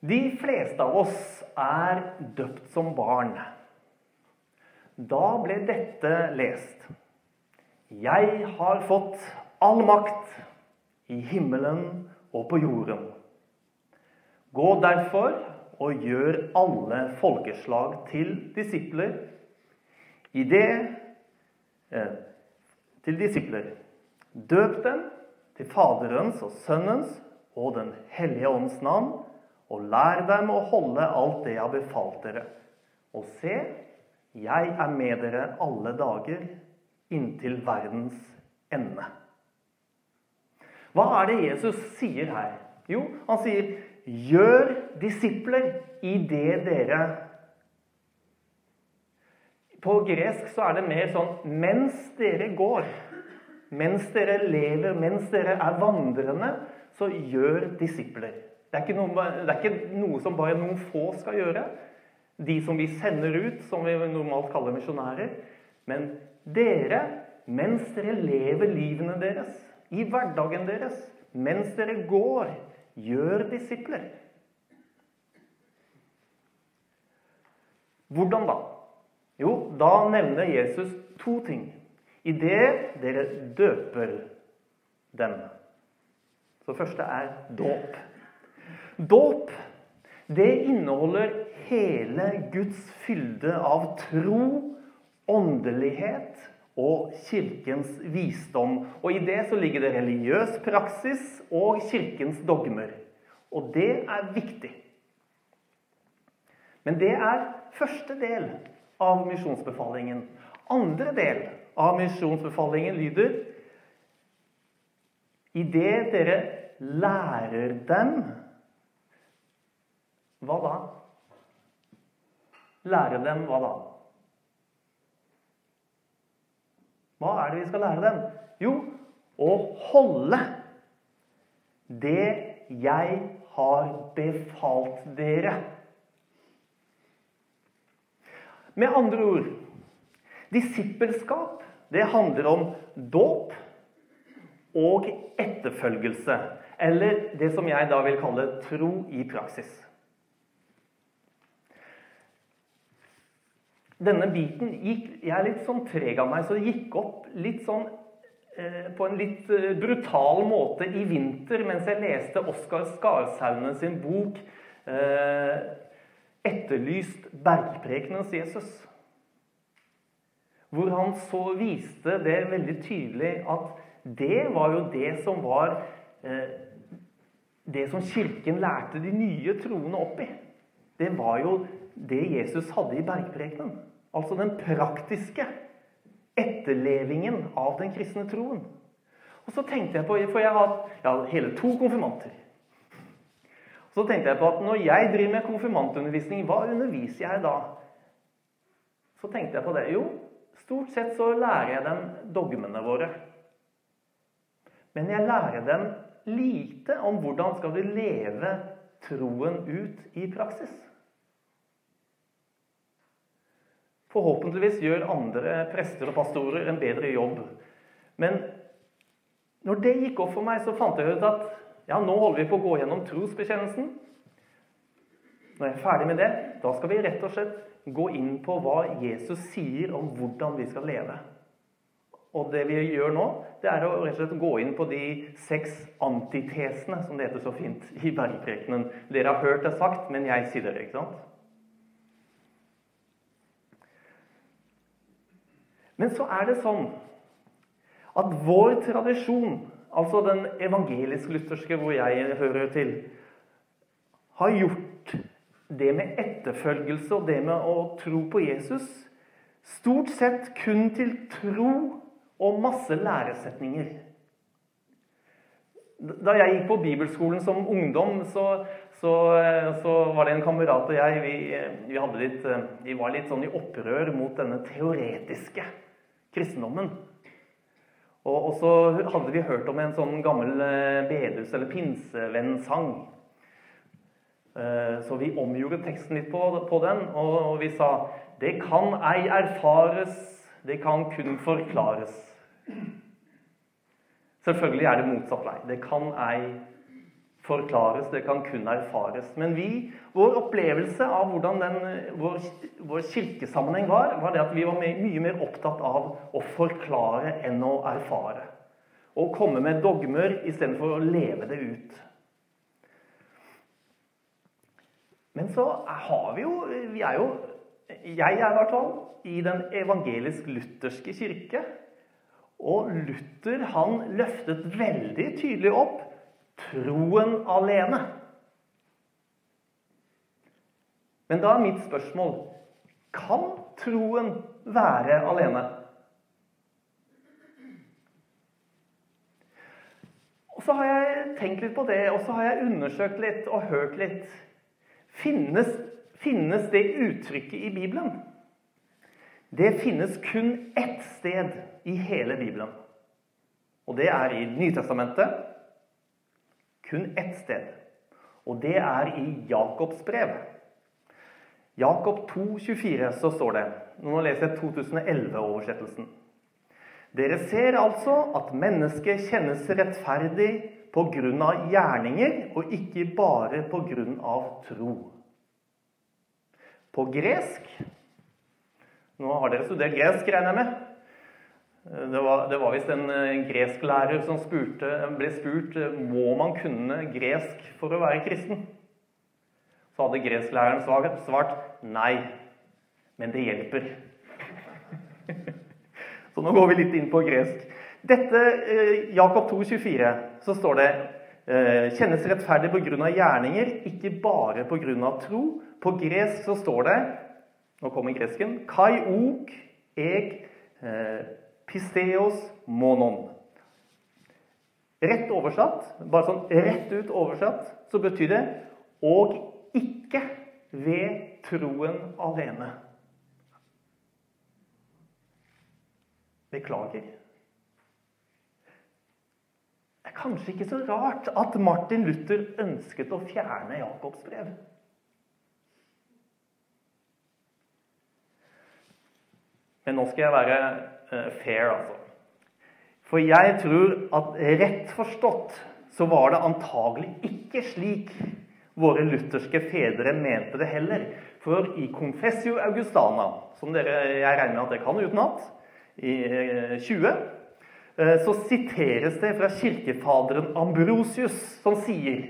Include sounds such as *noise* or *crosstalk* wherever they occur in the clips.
De fleste av oss er døpt som barn. Da ble dette lest. Jeg har fått all makt i himmelen og på jorden. Gå derfor og gjør alle folkeslag til disipler i det eh, til disipler. Døp dem til Faderens og Sønnens og Den hellige ånds navn, og lær dem å holde alt det jeg har befalt dere. Og se, jeg er med dere alle dager inntil verdens ende. Hva er det Jesus sier her? Jo, han sier, 'Gjør disipler i det dere På gresk så er det mer sånn 'mens dere går'. Mens dere lever, mens dere er vandrende, så gjør disipler. Det er, noe, det er, ikke noe, som bare noen få skal gjøre. De som vi sender ut, som vi normalt kaller misjonærer. Men dere, mens dere lever livene deres, i hverdagen deres, mens dere går, gjør disipler. Hvordan da? Jo, da nevner Jesus to ting idet dere døper dem. Så det første er dåp. Dåp, det inneholder hele Guds fylde av tro, åndelighet og kirkens visdom. Og i det så ligger det religiøs praksis og kirkens dogmer. Og det er viktig. Men det er første del av misjonsbefalingen. Andre del av misjonsbefalingen lyder i det dere lærer dem Hva da? Lære dem hva da? Hva er det vi skal lære dem? Jo, å holde det jeg har befalt dere. Med andre ord Disippelskap det handler om dåp og etterfølgelse. Eller det som jeg da vil kalle tro i praksis. Denne biten gikk Jeg er litt sånn treg av meg, så det gikk opp litt sånn eh, på en litt eh, brutal måte i vinter mens jeg leste Oskar Skarsaune sin bok eh, 'Etterlyst bergprekenens Jesus' hvor han så viste det veldig tydelig at det var jo det som var eh, Det som Kirken lærte de nye troende opp i. Det var jo det Jesus hadde i bergprekenen. Altså den praktiske etterlevingen av den kristne troen. Og så tenkte jeg på, For jeg har hatt hele to konfirmanter. Så tenkte jeg på at når jeg driver med konfirmantundervisning, hva underviser jeg da? Så tenkte jeg på det. Jo, Stort sett så lærer jeg dem dogmene våre. Men jeg lærer dem lite om hvordan skal vi leve troen ut i praksis. Forhåpentligvis gjør andre prester og pastorer en bedre jobb. Men når det gikk opp for meg, så fant jeg ut at ja, nå holder vi på å gå gjennom trosbekjennelsen. Når jeg er ferdig med det, da skal vi rett og slett gå inn på hva Jesus sier om hvordan vi skal leve. Og det vi gjør nå, det er å rett og slett gå inn på de seks antitesene, som det heter så fint i bergprekenen. Dere har hørt det sagt, men jeg sier det, ikke sant? Men så er det sånn at vår tradisjon, altså den evangelisk-lutherske hvor jeg hører til, har gjort det med etterfølgelse og det med å tro på Jesus stort sett kun til tro og masse læresetninger. Da jeg gikk på bibelskolen som ungdom, så, så, så var det en kamerat og jeg vi, vi, litt, vi, var litt sånn i opprør mot denne teoretiske kristendommen. Og, så hadde vi hørt om en sånn gammel bedus- eller pinsevennsang Eh, så vi omgjorde teksten litt på den, og vi sa Det kan ei erfares, det kan kun forklares. Selvfølgelig er det motsatt vei. Det kan ei forklares, det kan kun erfares. Men vi, vår opplevelse av hvordan den, vår, vår kirkesammenheng var, var det at vi var mye mer opptatt av å forklare enn å erfare. Å komme med dogmer istedenfor å leve det ut. Men så har vi jo Vi er jo Jeg er i hvert fall i den evangelisk-lutherske kirke. Og Luther han løftet veldig tydelig opp troen alene. Men da er mitt spørsmål kan troen være alene? Og så har jeg tenkt litt på det, og så har jeg undersøkt litt og hørt litt. Finnes, finnes det uttrykket i Bibelen? Det finnes kun ett sted i hele Bibelen. Og det er i Nytestamentet. Kun ett sted. Og det er i Jakobs brev. Jakob 2, 24, så står det Nå leser jeg 2011-oversettelsen. Dere ser altså at mennesket kjennes rettferdig pga. gjerninger, og ikke bare pga. tro. På gresk Nå har dere studert gresk, regner jeg med. Det var, det var visst en, gresklærer som spurte, ble spurt må man kunne gresk for å være kristen. Så hadde gresklæreren svart nei, men det hjelper. *laughs* Så nå går vi litt inn på gresk. Dette, eh, Jakob 2, 24, så står det eh, kjennes rettferdig pga. gjerninger, ikke bare pga. tro. På gresk så står det Nå kommer gresken. Kai ok eg eh, pisteos monon. Rett oversatt, bare sånn rett ut oversatt, så betyr det 'og ikke ved troen alene'. Beklager. Det er kanskje ikke så rart at Martin Luther ønsket å fjerne Jakobs brev. Men nå skal jeg være fair, altså. For jeg tror at rett forstått så var det antagelig ikke slik våre lutherske fedre mente det heller. For i Confessio Augustana, som dere, jeg regner med at dere kan utenat, i 20, eh, eh, så siteres det fra kirkefaderen Ambrosius, som sier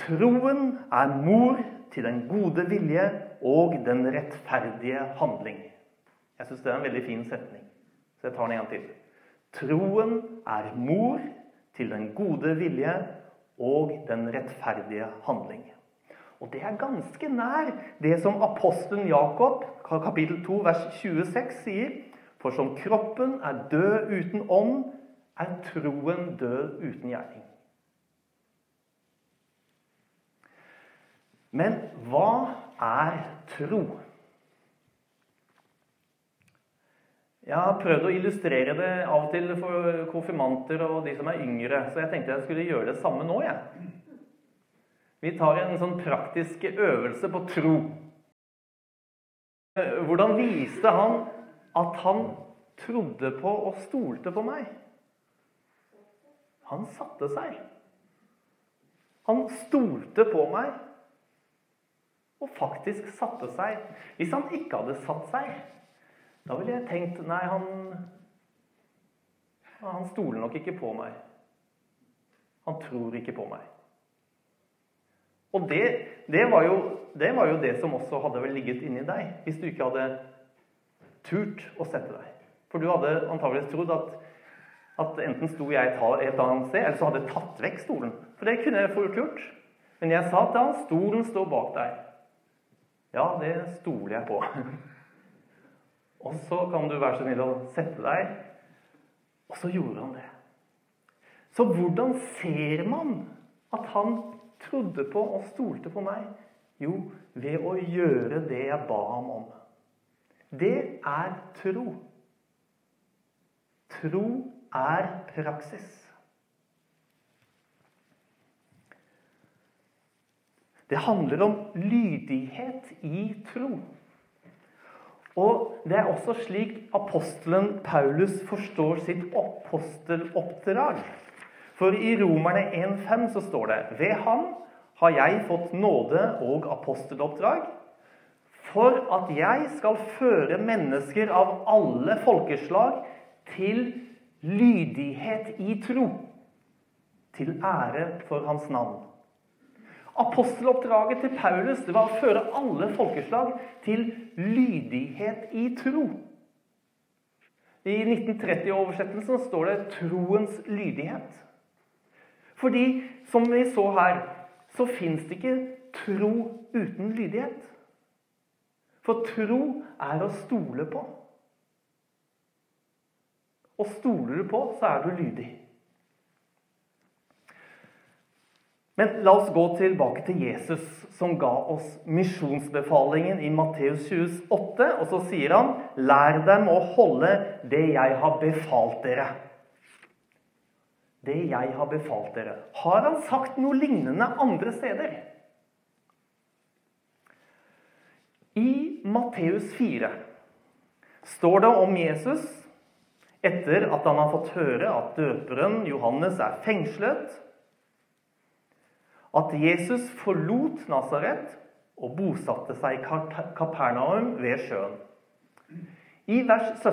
Troen er mor til den gode vilje og den rettferdige handling. Jeg syns det er en veldig fin setning, så jeg tar den en gang til. Troen er mor til den gode vilje og den rettferdige handling. Og det er ganske nær det som apostelen Jakob, kapittel 2, vers 26, sier for som kroppen er død uten ånd, er troen død uten gjerning. Men hva er tro? Jeg har prøvd å illustrere det av og til for konfirmanter og de som er yngre, så jeg tenkte jeg skulle gjøre det samme nå. Jeg. Vi tar en sånn praktisk øvelse på tro. Hvordan viste han at han trodde på og stolte på meg. Han satte seg. Han stolte på meg og faktisk satte seg. Hvis han ikke hadde satt seg, da ville jeg tenkt Nei, han, han stoler nok ikke på meg. Han tror ikke på meg. Og det, det, var jo, det, var jo, det som også hadde vel ligget inni deg, hvis du ikke hadde turt å sette deg. For du hadde antakeligvis trodd at, at enten sto jeg et annet sted, eller så hadde jeg tatt vekk stolen. For det kunne jeg fort gjort. Men jeg sa til han, stolen står bak deg. Ja, det stoler jeg på. *laughs* Og så kan du være så snill å sette deg. Og så gjorde han det. Så hvordan ser man at han trodde på og stolte på meg? Jo, ved å gjøre det jeg ba ham om. Det er tro. Tro er praksis. Det handler om lydighet i tro. Og Det er også slik apostelen Paulus forstår sitt aposteloppdrag. For i Romerne 1,5 så står det Ved ham har jeg fått nåde og aposteloppdrag, for at jeg skal føre mennesker av alle folkeslag til lydighet i tro, til ære for hans navn. Aposteloppdraget til Paulus det var å føre alle folkeslag til lydighet i tro. I 1930-oversettelsen står det 'troens lydighet'. Fordi, som vi så her, så fins det ikke tro uten lydighet. For tro er å stole på. Og stoler du på, så er du lydig. Men la oss gå tilbake til Jesus, som ga oss misjonsbefalingen i Matteus 28. Og så sier han, 'Lær dem å holde det jeg har befalt dere' det jeg har befalt dere. Har han sagt noe lignende andre steder? I Matteus 4 står det om Jesus etter at han har fått høre at døperen Johannes er fengslet, at Jesus forlot Nasaret og bosatte seg i Kapernaum ved sjøen. I vers 17